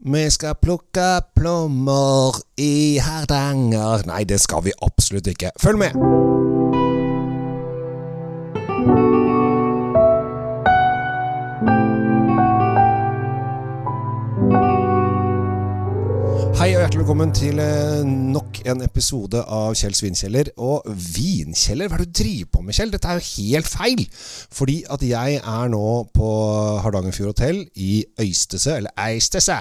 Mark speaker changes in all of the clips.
Speaker 1: Vi skal plukke plommer i Hardanger Nei, det skal vi absolutt ikke. Følg med! Velkommen til eh, nok en episode av Kjells vinkjeller. Og vinkjeller, hva er det du driver på med, Kjell? Dette er jo helt feil! Fordi at jeg er nå på Hardangerfjord hotell i Øystese, eller Eistese.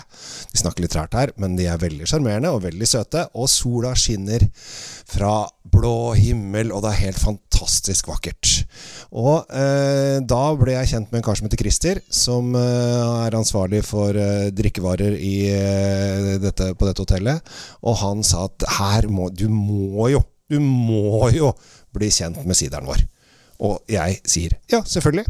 Speaker 1: De snakker litt rart her, men de er veldig sjarmerende og veldig søte. Og sola skinner fra blå himmel, og det er helt fantastisk vakkert. Og eh, da ble jeg kjent med en kar som heter Christer, som eh, er ansvarlig for eh, drikkevarer i, eh, dette, på dette hotellet. Og han sa at her må du må jo, du må jo bli kjent med sideren vår. Og jeg sier ja, selvfølgelig.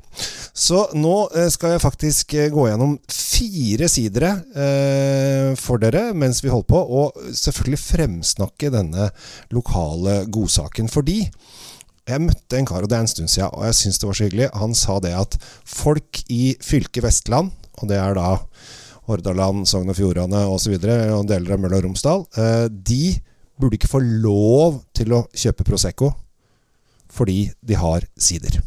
Speaker 1: Så nå eh, skal jeg faktisk eh, gå gjennom fire sidere eh, for dere mens vi holder på, og selvfølgelig fremsnakke denne lokale godsaken. Fordi jeg møtte en kar, og det er en stund siden, og jeg syns det var så hyggelig. Han sa det at folk i fylket Vestland, og det er da Hordaland, Sogn og Fjordane osv., og, deler av Møre og Romsdal, eh, de burde ikke få lov til å kjøpe Prosecco fordi de har sider.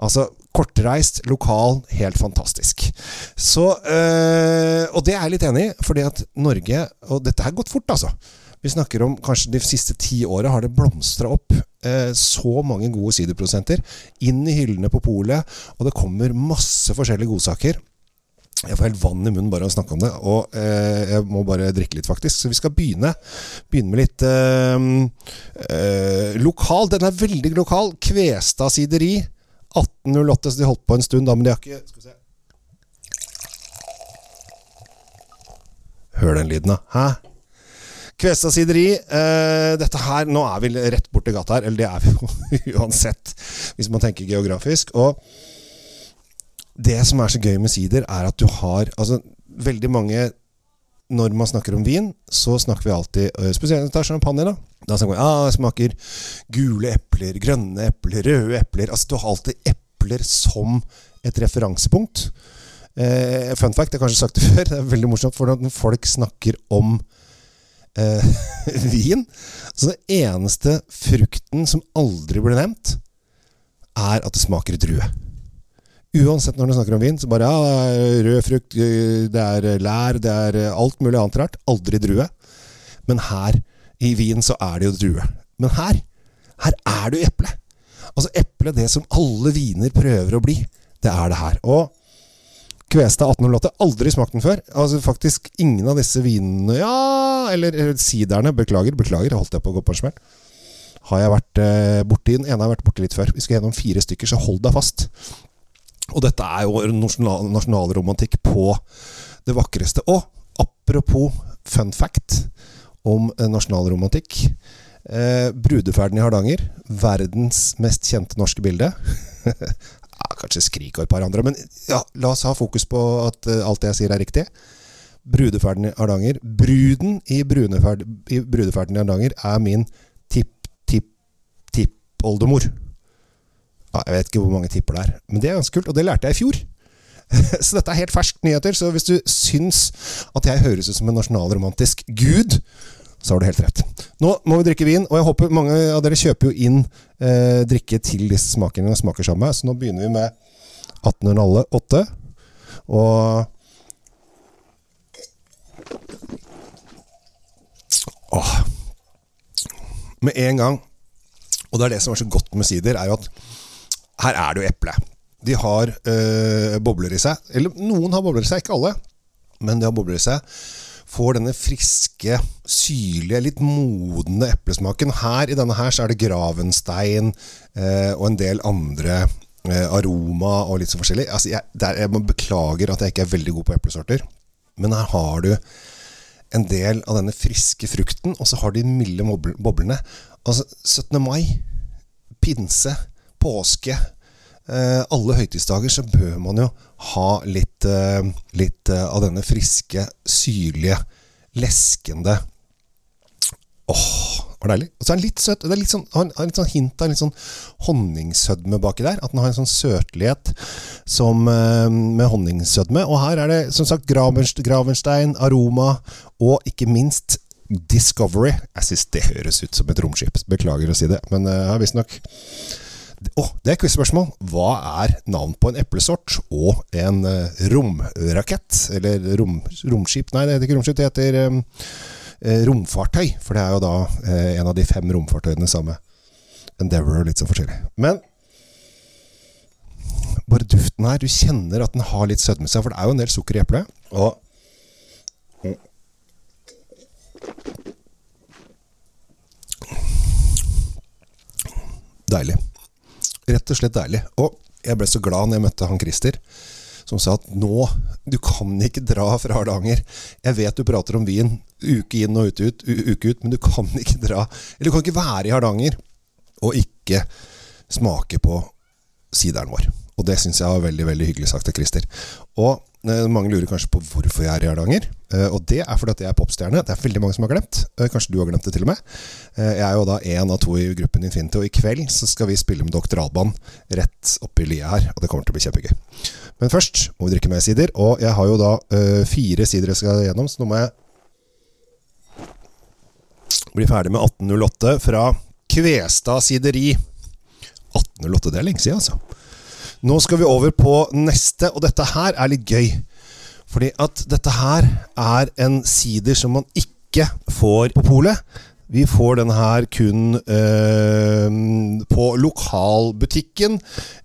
Speaker 1: Altså kortreist, lokal, helt fantastisk. Så, øh, og det er jeg litt enig i, fordi at Norge Og dette har gått fort, altså. Vi snakker om kanskje de siste ti åra har det blomstra opp eh, så mange gode siderprodusenter inn i hyllene på polet, og det kommer masse forskjellige godsaker. Jeg får helt vann i munnen bare av å snakke om det, og eh, jeg må bare drikke litt, faktisk. Så vi skal begynne, begynne med litt eh, eh, lokal. Den er veldig lokal. Kvestad sideri. 1808, så de holdt på en stund, da, men de har ikke Skal vi se Hør den lyden, da. Hæ? Kvestad sideri. Uh, dette her Nå er vi rett borti gata her, eller det er vi jo uansett, hvis man tenker geografisk. Og det som er så gøy med sider, er at du har Altså, veldig mange Når man snakker om vin, så snakker vi alltid øh, det er champagne, da. Da snakker vi ah, det smaker gule epler, grønne epler, røde epler Altså, du har alltid epler som et referansepunkt. Eh, fun fact, jeg har kanskje sagt det før, det er veldig morsomt, for når folk snakker om eh, vin Så den eneste frukten som aldri blir nevnt, er at det smaker drue. Uansett når du snakker om vin, så bare ja, rød frukt, det er lær, det er alt mulig annet rart. Aldri drue. Men her, i vin, så er det jo drue. Men her, her er det jo eple. Altså eple, det som alle viner prøver å bli, det er det her. Og Kvestad 1808, aldri smakt den før. Altså faktisk ingen av disse vinene Ja, eller, siderne. Beklager, beklager, holdt jeg på å gå på en smell. Har jeg vært eh, borti den ene har vært borti litt før. Vi skal gjennom fire stykker, så hold deg fast. Og dette er jo nasjonal, nasjonalromantikk på det vakreste. Og apropos fun fact om nasjonalromantikk. Eh, Brudeferden i Hardanger. Verdens mest kjente norske bilde. ja, kanskje Skrik og et par andre, men ja, la oss ha fokus på at uh, alt det jeg sier, er riktig. Brudeferden i Hardanger. Bruden i, i Brudeferden i Hardanger er min tipp-tipp-tippoldemor. Ja, jeg vet ikke hvor mange tipper det er, men det er ganske kult, og det lærte jeg i fjor. så dette er helt ferske nyheter. Så hvis du syns at jeg høres ut som en nasjonalromantisk gud, så har du helt rett. Nå må vi drikke vin, og jeg håper mange av dere kjøper jo inn eh, drikke til disse smakene og smaker sammen. Så nå begynner vi med 1808. Og Åh. Med en gang Og det er det som er så godt med sider, er jo at her er det jo eple. De har øh, bobler i seg. Eller noen har bobler i seg, ikke alle. Men de har bobler i seg. Får denne friske, syrlige, litt modne eplesmaken. Her i denne her så er det gravenstein eh, og en del andre eh, aroma og litt så forskjellig. Altså, jeg, der, jeg beklager at jeg ikke er veldig god på eplesorter. Men her har du en del av denne friske frukten, og så har de milde boblene. Altså 17. mai, pinse, påske Alle høytidsdager så bør man jo ha litt, eh, litt eh, av denne friske, syrlige, leskende Åh, var deilig. Og så er den litt søt. Det er litt sånn, har litt sånn hint av litt sånn honningsødme baki der. At den har en sånn søtlighet som, eh, med honningsødme. Og her er det som sagt Gravenstein, Aroma og ikke minst Discovery. Jeg syns det høres ut som et romskip. Beklager å si det, men har visstnok Å, det er quiz-spørsmål. Hva er navn på en eplesort og en eh, romrakett? Eller rom, romskip? Nei, det heter ikke romskip. Det heter um, romfartøy. For det er jo da uh, en av de fem romfartøyene sammen med litt sånn forskjellig. Men bare duften her Du kjenner at den har litt sødme seg, for det er jo en del sukker i eplet. Og Deilig. Rett og slett deilig. Og jeg ble så glad når jeg møtte han Christer, som sa at nå Du kan ikke dra fra Hardanger. Jeg vet du prater om vin uke inn og uke ut, uke ut men du kan ikke dra Eller du kan ikke være i Hardanger og ikke smake på sideren vår. Og det syns jeg var veldig veldig hyggelig sagt av Christer. Og mange lurer kanskje på hvorfor jeg er i Hardanger. Eh, og det er fordi at jeg er popstjerne. Det er veldig mange som har glemt. Eh, kanskje du har glemt det til og med. Eh, jeg er jo da én av to i gruppen Infinity, og i kveld så skal vi spille med Dr. Alban rett oppi lia her. Og det kommer til å bli kjempegøy. Men først må vi drikke mer sider. Og jeg har jo da eh, fire sider jeg skal gjennom, så nå må jeg bli ferdig med 1808 fra Kvestad sideri. 1808, det er lenge siden, altså. Nå skal vi over på neste, og dette her er litt gøy. Fordi at dette her er en sider som man ikke får på polet. Vi får den her kun eh, på lokalbutikken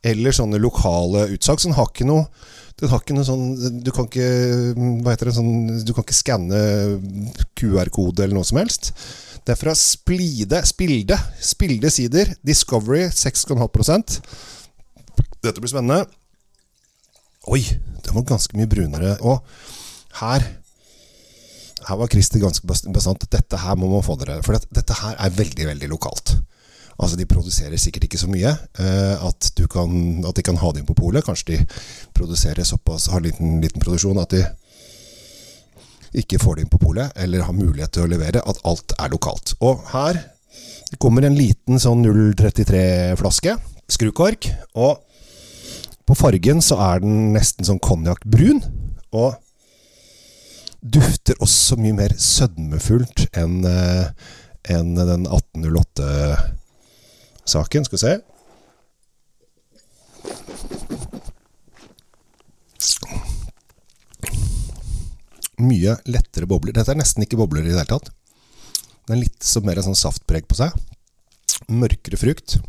Speaker 1: eller sånne lokale utsalg. Så den har ikke noe den har ikke noe sånn Du kan ikke Hva heter det sånn Du kan ikke skanne QR-kode eller noe som helst. Det er fra Splide Spilde. Spilde sider. Discovery 6,5 Dette blir spennende. Oi, den var ganske mye brunere. Og her Her var Christer ganske bas- bastant. Dette her må man få dere. For dette, her er veldig, veldig lokalt. Altså De produserer sikkert ikke så mye eh, at, kan, at de kan ha det inn på polet. Kanskje de produserer såpass, har liten, liten produksjon at de ikke får det inn på polet, eller har mulighet til å levere, at alt er lokalt. Og her kommer en liten sånn 033-flaske, skrukork, og på fargen så er den nesten sånn konjakkbrun, og dufter også mye mer sødmefullt enn en den 1808-saken. Skal vi se. Mye lettere bobler. Dette er nesten ikke bobler i det hele tatt. Den er litt mer sånn saftpreg på seg. Mørkere frukt.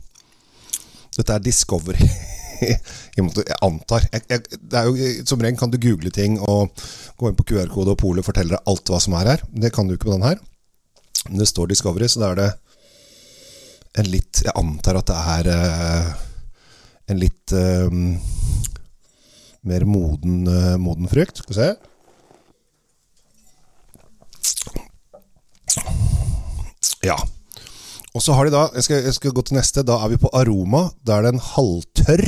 Speaker 1: Dette er Discovery. jeg, måte, jeg antar jeg, jeg, det er jo, Som regel kan du google ting og gå inn på QR-kode og polet og fortelle deg alt hva som er her. Det kan du ikke på den her. Men det står Discovery, så da er det en litt Jeg antar at det er uh, en litt uh, mer moden, uh, moden frukt. Skal vi se. Ja. Og så har de da jeg skal, jeg skal gå til neste. Da er vi på aroma. Da er det en halvtørr.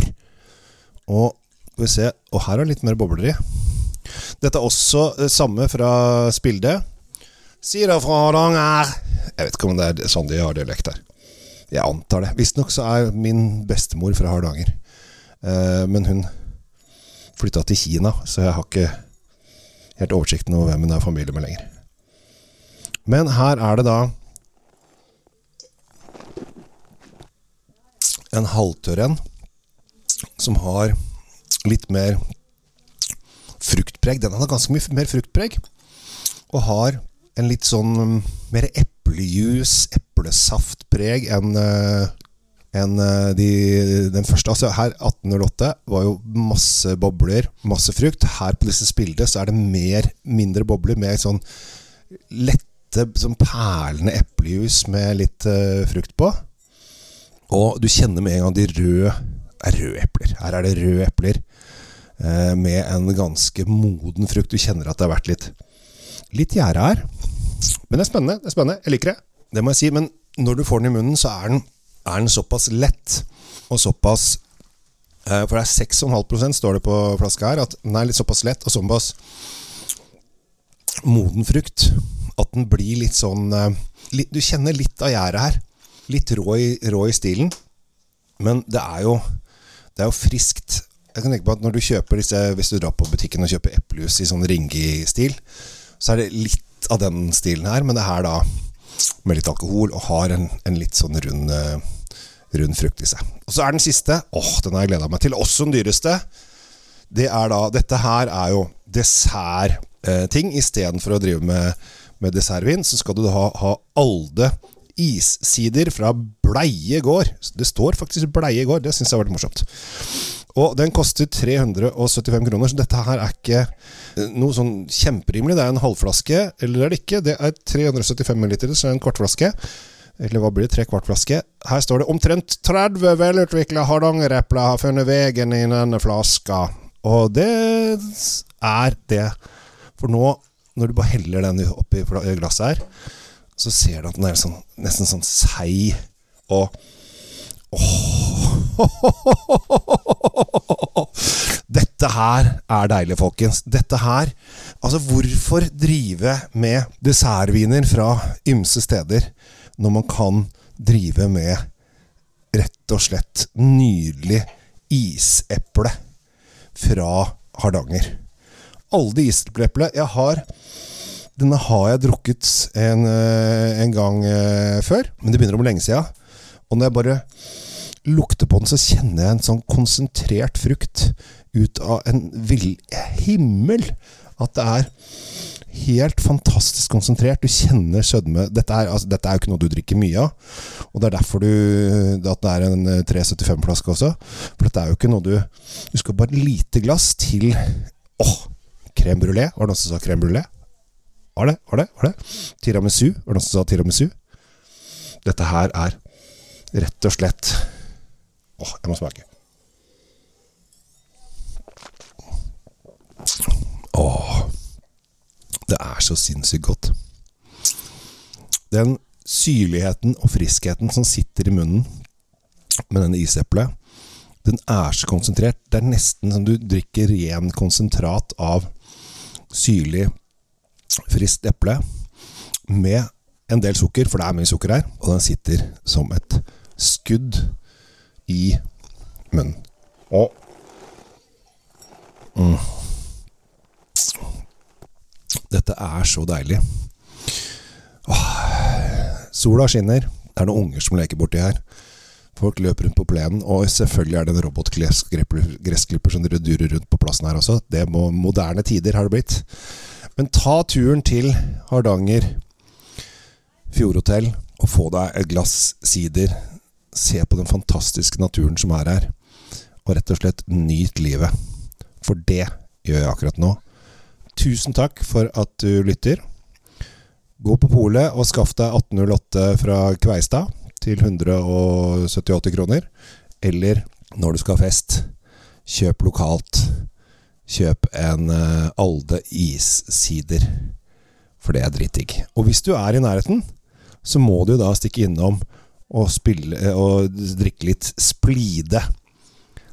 Speaker 1: Og skal vi se Og her er litt mer bobler i. Dette er også det samme fra Spilde. Si det fra Hardanger. Jeg vet ikke om det er sånn de har dialekt der. Jeg antar det. Visstnok så er min bestemor fra Hardanger. Eh, men hun flytta til Kina, så jeg har ikke helt oversikten over hvem hun er familie med lenger. Men her er det da en halvtørr en som har litt mer fruktpreg. Den har ganske mye mer fruktpreg. Og har en litt sånn um, mer eplejus, eplesaftpreg enn uh, enn uh, de, den første. Altså her 1808 var jo masse bobler, masse frukt. Her på disse spildene så er det mer, mindre bobler, mer sånn lette, sånn perlende eplejus med litt uh, frukt på. Og du kjenner med en gang de røde er røde epler. Her er det røde epler eh, med en ganske moden frukt. Du kjenner at det har vært litt, litt gjære her. Men det er spennende. det er spennende. Jeg liker det. Det må jeg si. Men når du får den i munnen, så er den, er den såpass lett og såpass eh, For det er 6,5% står det på flaska her. At den er litt såpass lett og såpass moden frukt at den blir litt sånn eh, litt, Du kjenner litt av gjæret her. Litt rå i, rå i stilen. Men det er jo Det er jo friskt. Jeg kan tenke på at når du kjøper disse Hvis du drar på butikken og kjøper eplejus i sånn ringi-stil, så er det litt av den stilen her, men det er da med litt alkohol og har en, en litt sånn rund, uh, rund frukt i seg. Og så er den siste. Åh, den har jeg gleda meg til. Også den dyreste. Det er da Dette her er jo dessertting. Eh, Istedenfor å drive med, med dessertvin, så skal du da ha, ha Alde issider fra Bleie gård. Det står faktisk Bleie gård. Det syns jeg har vært morsomt. Og den koster 375 kroner, så dette her er ikke eh, noe sånn kjemperimelig. Det er en halvflaske, eller er det ikke? Det er 375 ml, så det er en kvartflaske. Eller hva blir det? Tre kvartflaske. Her står det omtrent 30 velutvikla hardangerepler har funnet veien i denne flaska. Og det er det. For nå, når du bare heller den oppi glasset her, så ser du at den er sånn, nesten sånn seig og Dette her er deilig, folkens. Dette her Altså, hvorfor drive med dessertviner fra ymse steder når man kan drive med rett og slett nydelig iseple fra Hardanger? de isepleeple. Jeg har Denne har jeg drukket en, eh, en gang eh, før, men det begynner om lenge siden. Og når jeg bare lukter på den, så kjenner jeg en sånn konsentrert frukt ut av en vill himmel. At det er helt fantastisk konsentrert. Du kjenner sødme. Dette er, altså, dette er jo ikke noe du drikker mye av. Og det er derfor du, at det er en 375-flaske også. For dette er jo ikke noe du Du skal bare lite glass til Åh! Crème brulé. Var det noen som sa crème brulé? Var det? Var det? Var det? Tiramisu. Var det noen som sa tiramisu? Dette her er rett og slett Åh, jeg må smake. Åh. Det er så sinnssykt godt. Den syrligheten og friskheten som sitter i munnen med denne iseplet, den er så konsentrert. Det er nesten som du drikker ren konsentrat av syrlig, friskt eple med en del sukker, for det er mye sukker her, og den sitter som et skudd i munnen. Og mm. Dette er så deilig. Åh. Sola skinner. Det er noen unger som leker borti her. Folk løper rundt på plenen, og selvfølgelig er det en robotgressklipper som durer rundt på plassen her også. Det må moderne tider har det blitt. Men ta turen til Hardanger fjordhotell og få deg et glass sider se på den fantastiske naturen som er her, og rett og slett nyt livet. For det gjør jeg akkurat nå. Tusen takk for at du lytter. Gå på polet og skaff deg 1808 fra Kveistad til 178 kroner. Eller når du skal ha fest, kjøp lokalt. Kjøp en uh, Alde issider. For det er dritdigg. Og hvis du er i nærheten, så må du da stikke innom og, spille, og drikke litt splide.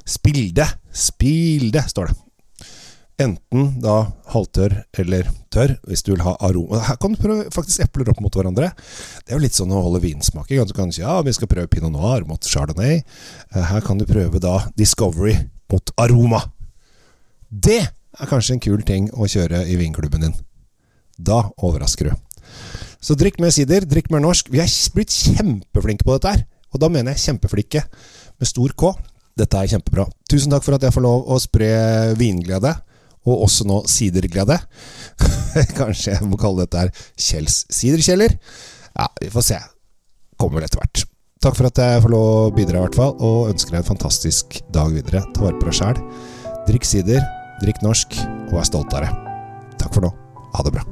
Speaker 1: Spilde! Spilde, står det. Enten da halvtørr eller tørr, hvis du vil ha aroma. Her kan du prøve faktisk epler opp mot hverandre. Det er jo litt sånn å holde vinsmak. Du kan ja, vi skal prøve pinot noir mot chardonnay. Eh, her kan du prøve da Discovery mot aroma. Det er kanskje en kul ting å kjøre i vinklubben din. Da overrasker du. Så drikk mer sider, drikk mer norsk. Vi er blitt kjempeflinke på dette her. Og da mener jeg kjempeflinke med stor K. Dette er kjempebra. Tusen takk for at jeg får lov å spre vinglede, og også nå siderglede. Kanskje jeg må kalle dette her Kjells siderkjeller. Ja, vi får se. Kommer vel etter hvert. Takk for at jeg får lov å bidra, i hvert fall, og ønsker deg en fantastisk dag videre. Ta vare på deg sjæl. Drikk sider, drikk norsk, og vær stolt av det. Takk for nå. Ha det bra.